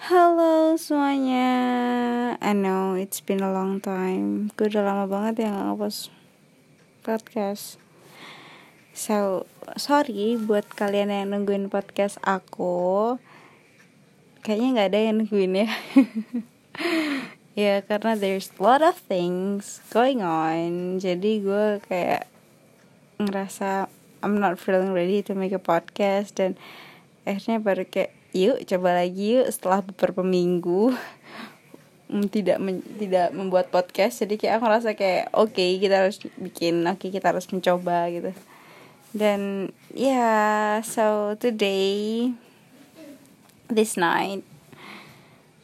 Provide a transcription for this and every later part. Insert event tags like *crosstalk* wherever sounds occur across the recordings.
Halo semuanya. I know it's been a long time. Gue udah lama banget ya gak podcast. So sorry buat kalian yang nungguin podcast aku. Kayaknya gak ada yang nungguin ya. *laughs* Ya karena there's a lot of things going on. Jadi gue kayak ngerasa I'm not feeling ready to make a podcast Dan akhirnya baru kayak yuk coba lagi yuk setelah beberapa minggu *laughs* tidak men, tidak membuat podcast. Jadi kayak aku ngerasa kayak oke okay, kita harus bikin oke okay, kita harus mencoba gitu. Dan ya yeah, so today this night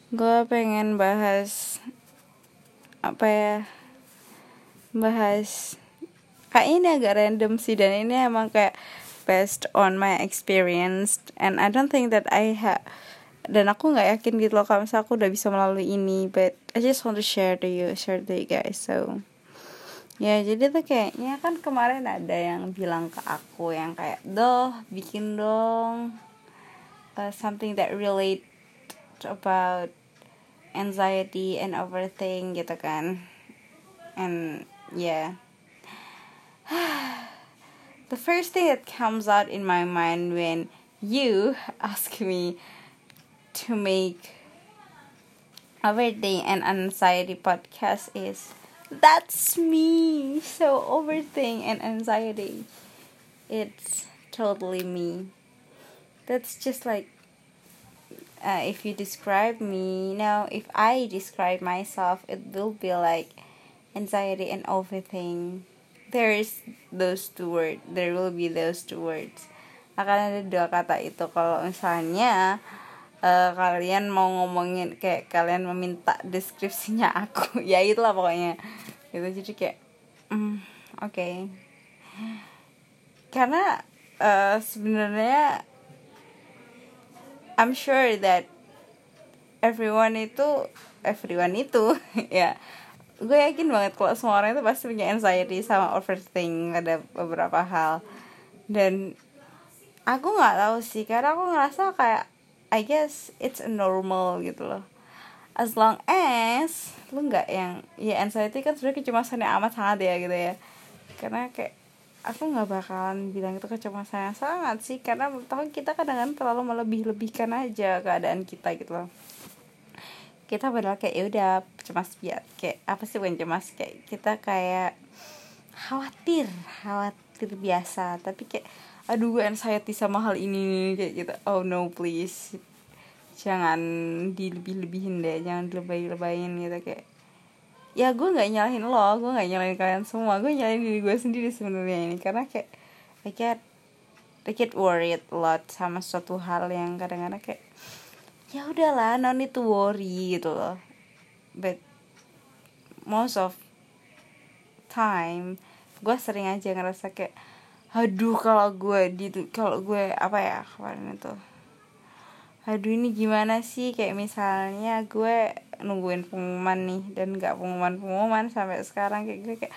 gue pengen bahas apa ya bahas kayak ini agak random sih dan ini emang kayak based on my experience and I don't think that I have dan aku nggak yakin gitu loh kalau misalnya aku udah bisa melalui ini but I just want to share to you share to you guys so ya jadi tuh kayaknya kan kemarin ada yang bilang ke aku yang kayak doh bikin dong uh, something that relate about anxiety and overthink gitu kan and yeah *sighs* the first thing that comes out in my mind when you ask me to make a birthday and anxiety podcast is that's me. So overthink and anxiety it's totally me. That's just like uh, if you describe me you know if i describe myself it will be like anxiety and overthink there is those two words there will be those two words. Akan ada dua kata itu. Kalau misalnya uh, kalian mau ngomongin kayak kalian meminta deskripsinya aku *laughs* ya itulah pokoknya. Gitu jadi kayak mm, oke. Okay. karena uh, sebenarnya I'm sure that everyone itu everyone itu *laughs* ya gue yakin banget kalau semua orang itu pasti punya anxiety sama overthink ada beberapa hal. Dan aku nggak tahu sih karena aku ngerasa kayak I guess it's normal gitu loh. As long as lu nggak yang ya anxiety kan sebenarnya kecemasan yang amat sangat ya gitu ya. Karena kayak aku nggak bakalan bilang itu kecemasan yang sangat sih karena tahu kita kadang-kadang terlalu melebih-lebihkan aja keadaan kita gitu loh kita padahal kayak ya udah cemas biar kayak apa sih bukan cemas? Kayak kita kayak khawatir khawatir biasa. Tapi kayak aduh gue anxiety sama hal ini. Kayak gitu. Oh no please. Jangan dilebih-lebihin deh jangan dilebay-lebayin. Gitu kayak ya gue nggak nyalahin lo gue nggak nyalahin kalian semua. Gue nyalahin diri gue sendiri sebenarnya ini. Karena kayak I get I get worried a lot sama suatu hal yang kadang-kadang kayak ya udahlah no need to worry gitu loh. But most of time gue sering aja ngerasa kayak aduh kalau gue di kalau gue apa ya kemarin itu. Aduh ini gimana sih? Kayak misalnya gue nungguin pengumuman nih dan nggak pengumuman pengumuman sampai sekarang kayak gue kayak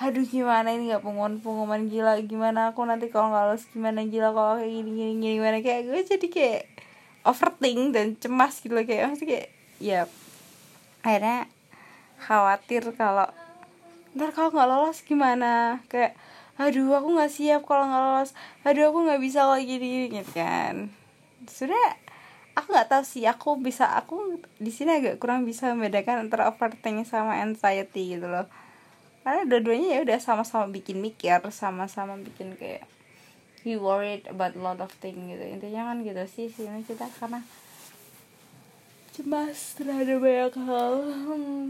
aduh gimana ini? Nggak pengumuman pengumuman gila. Gimana aku nanti kalau nggak lulus gimana gila? Kalau kayak gini gini gimana? Kayak gue jadi kayak overthink dan cemas gitu loh. Kayak maksudnya kayak ya akhirnya khawatir kalau ntar kalau nggak lolos gimana? Kayak aduh aku nggak siap kalau nggak lolos. Aduh aku nggak bisa kalau gini gitu kan. Sudah aku nggak tahu sih aku bisa aku di sini agak kurang bisa membedakan antara overthinking sama anxiety gitu loh. Karena dua-duanya ya udah sama-sama bikin mikir sama-sama bikin kayak he worried about a lot of things gitu. Intinya kan gitu sih sih kita karena cemas terhadap banyak hal. Hmm.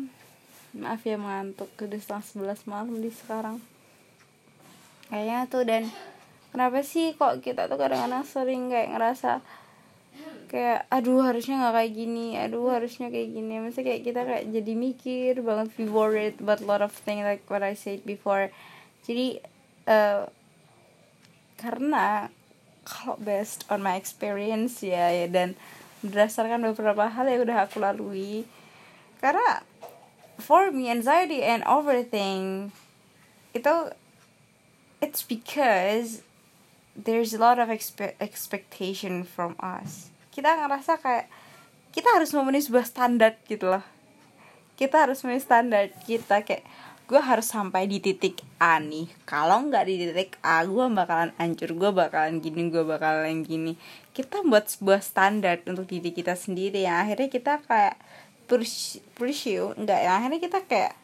maaf ya mengantuk. Udah setengah sebelas malam di sekarang. Kayaknya tuh dan kenapa sih kok kita tuh kadang-kadang sering kayak ngerasa kayak aduh harusnya nggak kayak gini. Aduh harusnya kayak gini. Maksudnya kayak kita kayak jadi mikir banget. Be worried about a lot of things like what I said before. Jadi uh, karena kalau based on my experience ya, ya dan berdasarkan beberapa hal yang udah aku lalui karena for me anxiety and overthink itu it's because there's a lot of expe expectation from us. Kita ngerasa kayak kita harus memenuhi sebuah standar gitu loh. Kita harus memenuhi standar kita kayak gue harus sampai di titik A nih. Kalau nggak di titik A gue bakalan hancur gue bakalan gini gue bakalan gini. Kita buat sebuah standar untuk diri kita sendiri yang akhirnya kita kayak pursue enggak ya akhirnya kita kayak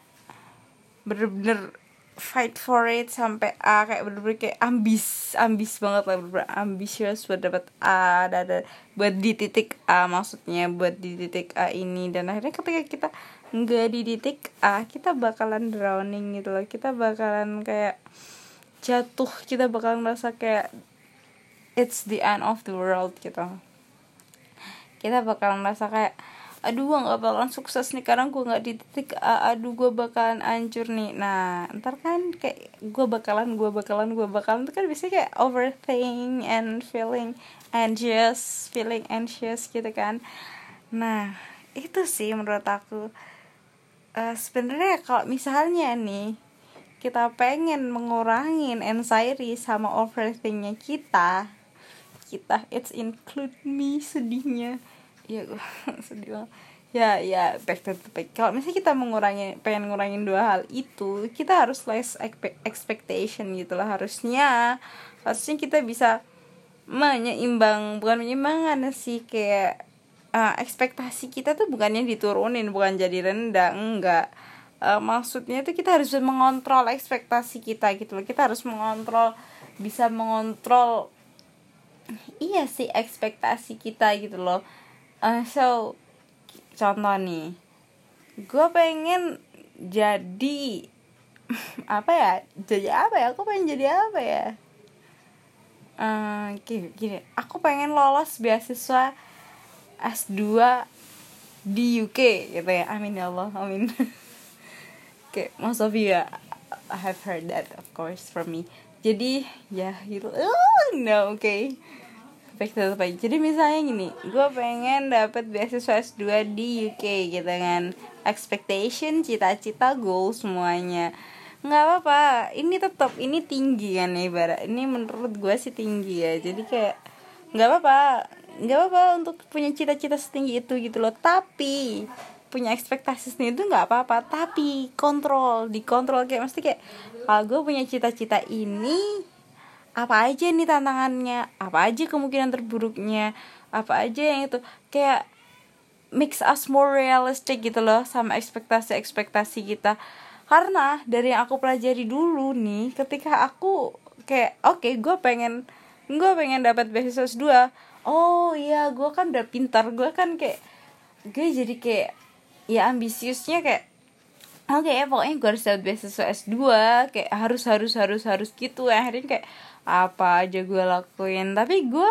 bener-bener fight for it sampai A kayak bener-bener kayak ambis ambis banget lah bener-bener ambisius buat dapat A dan buat di titik A maksudnya buat di titik A ini. Dan akhirnya ketika kita nggak di titik A kita bakalan drowning gitu loh. Kita bakalan kayak jatuh. Kita bakalan merasa kayak it's the end of the world gitu. Kita bakalan merasa kayak aduh gue gak bakalan sukses nih. Karena gue gak di titik A. Aduh gue bakalan hancur nih. Nah ntar kan kayak gue bakalan gue bakalan gue bakalan. Itu kan biasanya kayak overthink and feeling anxious feeling anxious gitu kan. Nah itu sih menurut aku uh, sebenarnya kalau misalnya nih kita pengen mengurangin anxiety sama overthinknya kita kita it's include me sedihnya. Ya *laughs* sedih banget. Ya ya back to the back kalau misalnya kita mengurangi pengen ngurangin dua hal itu kita harus less expectation gitu lah harusnya. Harusnya kita bisa menyeimbang bukan menyeimbangkan sih kayak uh, ekspektasi kita tuh bukannya diturunin bukan jadi rendah enggak. Uh, maksudnya itu kita harus mengontrol ekspektasi kita gitu loh. Kita harus mengontrol bisa mengontrol iya sih ekspektasi kita gitu loh. Uh, so contoh nih. Gue pengen jadi *laughs* apa ya jadi apa ya? Aku pengen jadi apa ya? Uh, gini, gini. Aku pengen lolos beasiswa S2 di UK gitu ya. Amin ya Allah amin. *laughs* Kayak most of you have heard that of course from me. Jadi ya gitu. Oh no oke okay jadi misalnya gini gue pengen dapet beasiswa S2 di UK gitu kan. Expectation cita-cita goal semuanya. Nggak apa-apa ini tetap ini tinggi kan ibarat. Ini menurut gue sih tinggi ya. Jadi kayak nggak apa-apa nggak apa-apa untuk punya cita-cita setinggi itu gitu loh. Tapi punya ekspektasi sendiri itu nggak apa-apa. Tapi kontrol dikontrol. Kayak mesti kayak kalau gue punya cita-cita ini apa aja nih tantangannya? Apa aja kemungkinan terburuknya? Apa aja yang itu? Kayak mix us more realistic gitu loh sama ekspektasi-ekspektasi kita. Karena dari yang aku pelajari dulu nih ketika aku kayak oke okay, gue pengen gue pengen dapat beasiswa S2 oh iya gue kan udah pintar. Gue kan kayak gue jadi kayak ya ambisiusnya kayak oke okay, pokoknya gue harus dapat beasiswa S2 kayak harus harus harus harus gitu. Akhirnya kayak apa aja gue lakuin. Tapi gue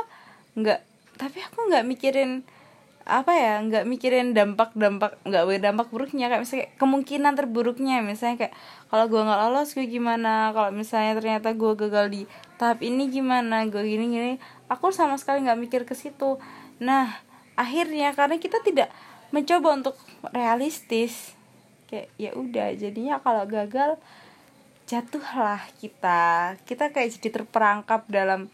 nggak tapi aku nggak mikirin apa ya nggak mikirin dampak dampak nggak dampak buruknya. Kayak misalnya kemungkinan terburuknya. Misalnya kayak kalau gue nggak lolos gue gimana? Kalau misalnya ternyata gue gagal di tahap ini gimana? Gue gini gini aku sama sekali nggak mikir ke situ. Nah akhirnya karena kita tidak mencoba untuk realistis kayak ya udah jadinya kalau gagal jatuhlah kita. Kita kayak jadi terperangkap dalam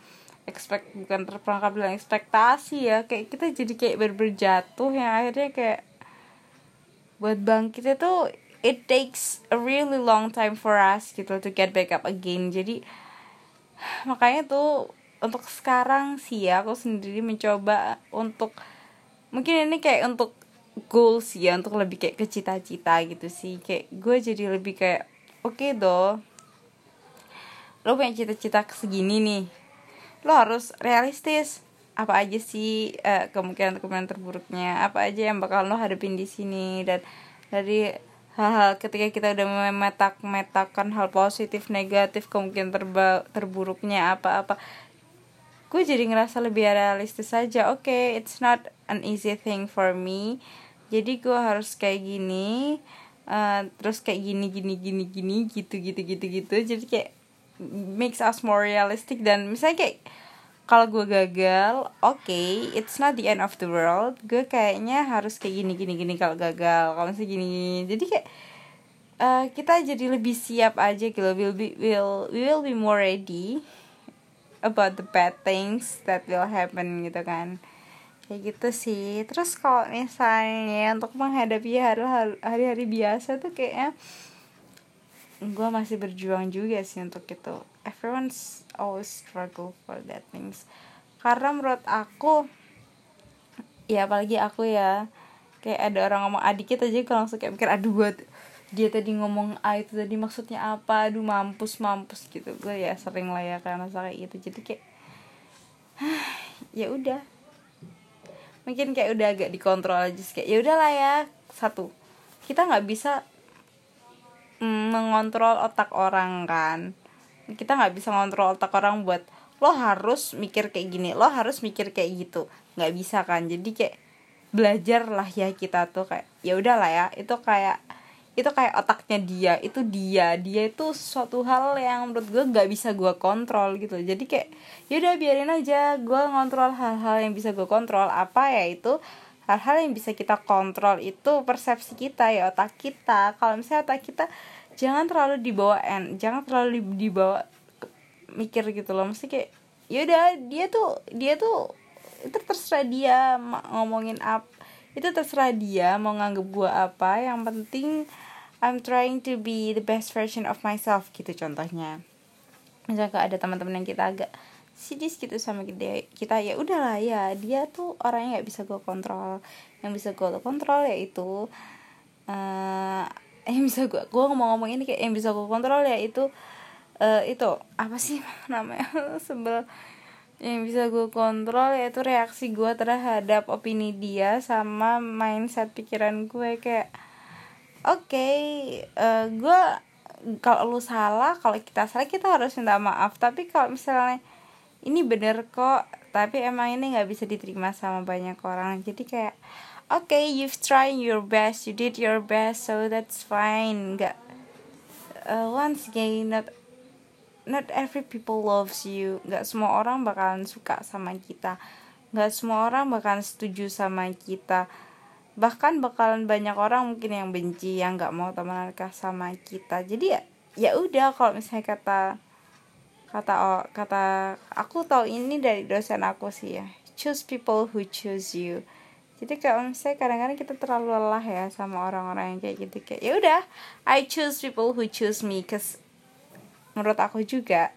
expect bukan terperangkap dalam ekspektasi ya kayak kita jadi kayak berberjatuh yang akhirnya kayak buat bangkit itu it takes a really long time for us gitu to get back up again. Jadi makanya tuh untuk sekarang sih ya aku sendiri mencoba untuk mungkin ini kayak untuk goals ya untuk lebih kayak ke cita-cita gitu sih. Kayak gue jadi lebih kayak oke okay dong lo punya cita-cita segini nih lo harus realistis. Apa aja sih uh, kemungkinan kemungkinan terburuknya? Apa aja yang bakal lo hadapin di sini? Dan dari hal-hal ketika kita udah memetak metakan hal positif negatif kemungkinan terburuknya apa-apa gue jadi ngerasa lebih realistis aja oke okay, it's not an easy thing for me jadi gue harus kayak gini uh, terus kayak gini gini gini gini gitu gitu gitu gitu jadi kayak makes us more realistic dan misalnya kayak kalau gue gagal, oke, okay, it's not the end of the world. Gue kayaknya harus kayak gini gini gini kalau gagal. Kalau misalnya gini, jadi kayak uh, kita jadi lebih siap aja gitu. We'll be will we will be more ready about the bad things that will happen gitu kan. kayak gitu sih. Terus kalau misalnya untuk menghadapi hari-hari biasa tuh kayaknya gue masih berjuang juga sih untuk itu. Everyone's always struggle for that things. Karena menurut aku ya apalagi aku ya kayak ada orang ngomong adik kita aja kalau langsung kayak mikir aduh gue dia tadi ngomong A itu tadi maksudnya apa? Aduh mampus mampus gitu. Gue ya sering lah ya karena kayak gitu jadi kayak *sighs* ya udah. Mungkin kayak udah agak dikontrol aja sih. Kayak ya udahlah ya satu kita nggak bisa mm, mengontrol otak orang kan. Kita nggak bisa ngontrol otak orang buat lo harus mikir kayak gini lo harus mikir kayak gitu. Nggak bisa kan. Jadi kayak belajar lah ya kita tuh kayak ya udahlah ya. Itu kayak itu kayak otaknya dia itu dia. Dia itu suatu hal yang menurut gue nggak bisa gue kontrol gitu. Jadi kayak yaudah biarin aja. Gue ngontrol hal-hal yang bisa gue kontrol. Apa ya itu? Hal-hal yang bisa kita kontrol itu persepsi kita ya otak kita. Kalau misalnya otak kita jangan terlalu dibawa en jangan terlalu dibawa mikir gitu loh. Mesti kayak yaudah dia tuh dia tuh itu terserah dia ngomongin apa itu terserah dia mau nganggep gue apa. Yang penting I'm trying to be the best version of myself gitu contohnya. Misalnya ada teman-teman yang kita agak sidis gitu sama kita kita ya udahlah ya dia tuh orangnya nggak bisa gue kontrol. Yang bisa gue kontrol yaitu uh, yang bisa gue gue ngomong-ngomong ini kayak yang bisa gue kontrol ya itu uh, itu apa sih *laughs* namanya sebel. Yang bisa gue kontrol yaitu reaksi gue terhadap opini dia sama mindset pikiran gue kayak oke okay, uh, eh, gue kalau lu salah kalau kita salah kita harus minta maaf. Tapi kalau misalnya ini bener kok tapi emang ini nggak bisa diterima sama banyak orang. Jadi kayak oke okay, you've tried your best you did your best so that's fine. Nggak uh, once again not not every people loves you. Nggak semua orang bakalan suka sama kita. Nggak semua orang bakalan setuju sama kita bahkan bakalan banyak orang mungkin yang benci yang nggak mau temenan sama kita. Jadi ya ya udah kalau misalnya kata kata oh, kata aku tahu ini dari dosen aku sih ya. Choose people who choose you. Jadi kalau misalnya kadang-kadang kita terlalu lelah ya sama orang-orang yang kayak gitu. Kayak ya udah I choose people who choose me cause menurut aku juga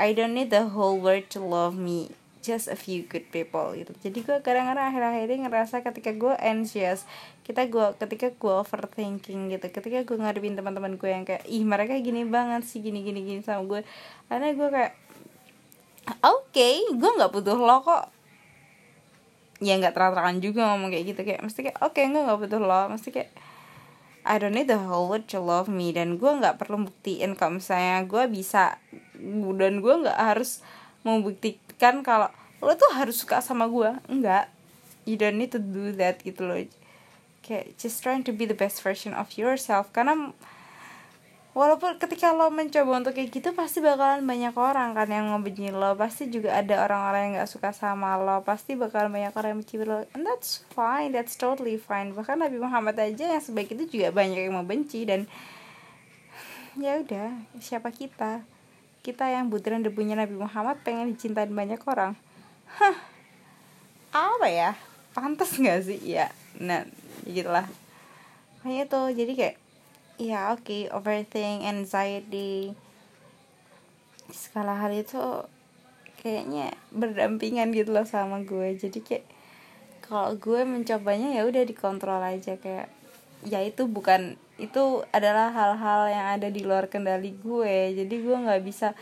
I don't need the whole world to love me just a few good people gitu. Jadi gue kadang-kadang akhir-akhir ini ngerasa ketika gue anxious kita gue ketika gue overthinking gitu ketika gue ngadepin teman-teman gue yang kayak ih mereka gini banget sih gini gini gini sama gue karena gue kayak oke okay, gue nggak butuh lo kok. Ya nggak terang-terangan juga ngomong kayak gitu kayak mesti kayak oke okay, gue nggak butuh lo. Mesti kayak I don't need the whole world to love me. Dan gue nggak perlu buktiin kalau misalnya gue bisa dan gue nggak harus membuktikan kalau lo tuh harus suka sama gue enggak. You don't need to do that gitu loh. Kayak just trying to be the best version of yourself. Karena walaupun ketika lo mencoba untuk kayak gitu pasti bakalan banyak orang kan yang ngebenci lo. Pasti juga ada orang-orang yang nggak suka sama lo. Pasti bakalan banyak orang yang benci lo. And that's fine. That's totally fine. Bahkan Nabi Muhammad aja yang sebaik itu juga banyak yang membenci dan *sighs* ya udah. Siapa kita? Kita yang butiran debunya Nabi Muhammad pengen dicintain banyak orang hah. Apa ya? Pantas nggak sih? Ya nah gitulah. Kayak itu jadi kayak ya oke okay, overthink anxiety segala hal itu kayaknya berdampingan gitu loh sama gue. Jadi kayak kalau gue mencobanya ya udah dikontrol aja. Kayak ya itu bukan itu adalah hal-hal yang ada di luar kendali gue. Jadi gue nggak bisa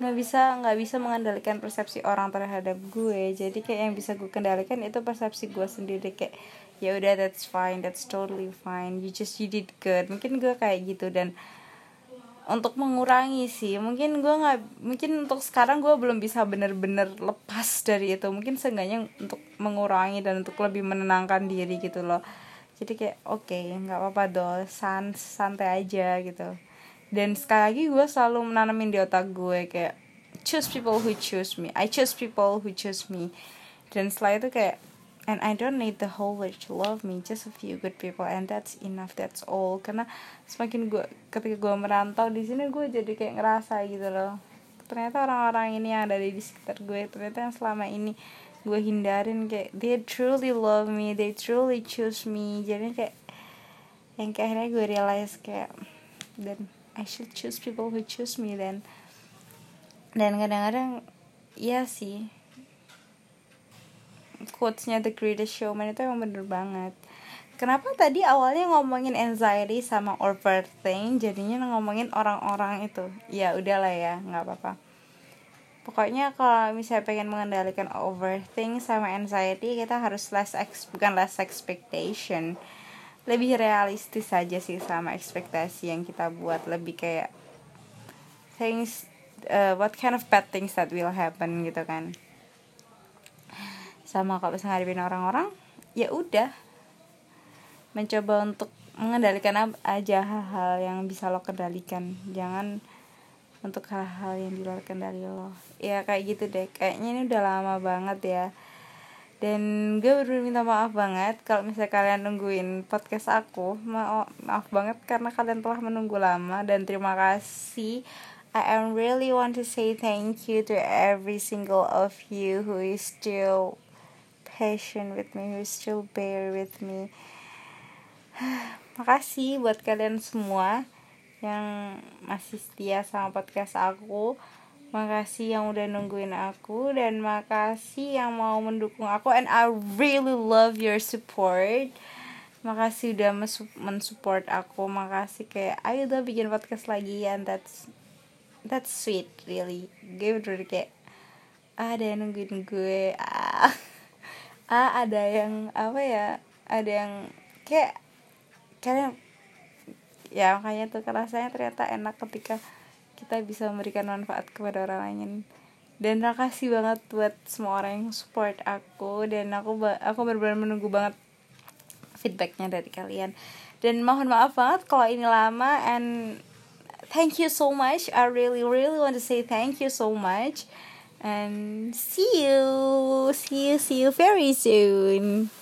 nggak bisa nggak bisa mengendalikan persepsi orang terhadap gue. Jadi kayak yang bisa gue kendalikan itu persepsi gue sendiri. Kayak ya udah that's fine that's totally fine. You just you did good. Mungkin gue kayak gitu. Dan untuk mengurangi sih mungkin gue nggak mungkin untuk sekarang gue belum bisa bener-bener lepas dari itu. Mungkin seenggaknya untuk mengurangi dan untuk lebih menenangkan diri gitu loh. Jadi kayak oke okay, nggak apa-apa dong san santai aja gitu dan sekali lagi gue selalu menanamin di otak gue kayak choose people who choose me. I choose people who choose me. Dan setelah itu kayak and I don't need the whole world to love me just a few good people and that's enough that's all. Karena semakin gue ketika gue merantau di sini gue jadi kayak ngerasa gitu loh. Ternyata orang-orang ini yang ada di sekitar gue ternyata yang selama ini gue hindarin kayak they truly love me they truly choose me. Jadi kayak yang kayak akhirnya gue realize kayak dan I should choose people who choose me dan dan kadang-kadang iya sih quotesnya The Greatest Showman itu emang bener banget Kenapa tadi awalnya ngomongin anxiety sama overthink jadinya ngomongin orang-orang itu? Ya udahlah ya, nggak apa-apa. Pokoknya kalau misalnya pengen mengendalikan overthink sama anxiety kita harus less ex bukan less expectation. Lebih realistis saja sih sama ekspektasi yang kita buat. Lebih kayak things uh, what kind of bad things that will happen gitu kan. Sama kalau misalnya ngadepin orang-orang ya udah. Mencoba untuk mengendalikan aja hal-hal yang bisa lo kendalikan. Jangan untuk hal-hal yang di luar kendali lo. Ya kayak gitu deh. Kayaknya ini udah lama banget ya dan gue baru minta maaf banget kalau misalnya kalian nungguin podcast aku. Maaf, maaf banget karena kalian telah menunggu lama dan terima kasih. I am really want to say thank you to every single of you who is still patient with me who is still bear with me. *sighs* Makasih buat kalian semua yang masih setia sama podcast aku makasih yang udah nungguin aku dan makasih yang mau mendukung aku. And I really love your support. Makasih udah mensupport aku. Makasih kayak ayo udah bikin podcast lagi. And that's that's sweet really. Gue bener kayak ah, ada yang nungguin gue. Ah, *laughs* ah ada yang apa ya ada yang kayak kalian ya makanya tuh rasanya ternyata enak ketika kita bisa memberikan manfaat kepada orang lain. Dan makasih banget buat semua orang yang support aku. Dan aku aku benar-benar menunggu banget feedbacknya dari kalian. Dan mohon maaf banget kalau ini lama and thank you so much. I really really want to say thank you so much. And see you see you see you very soon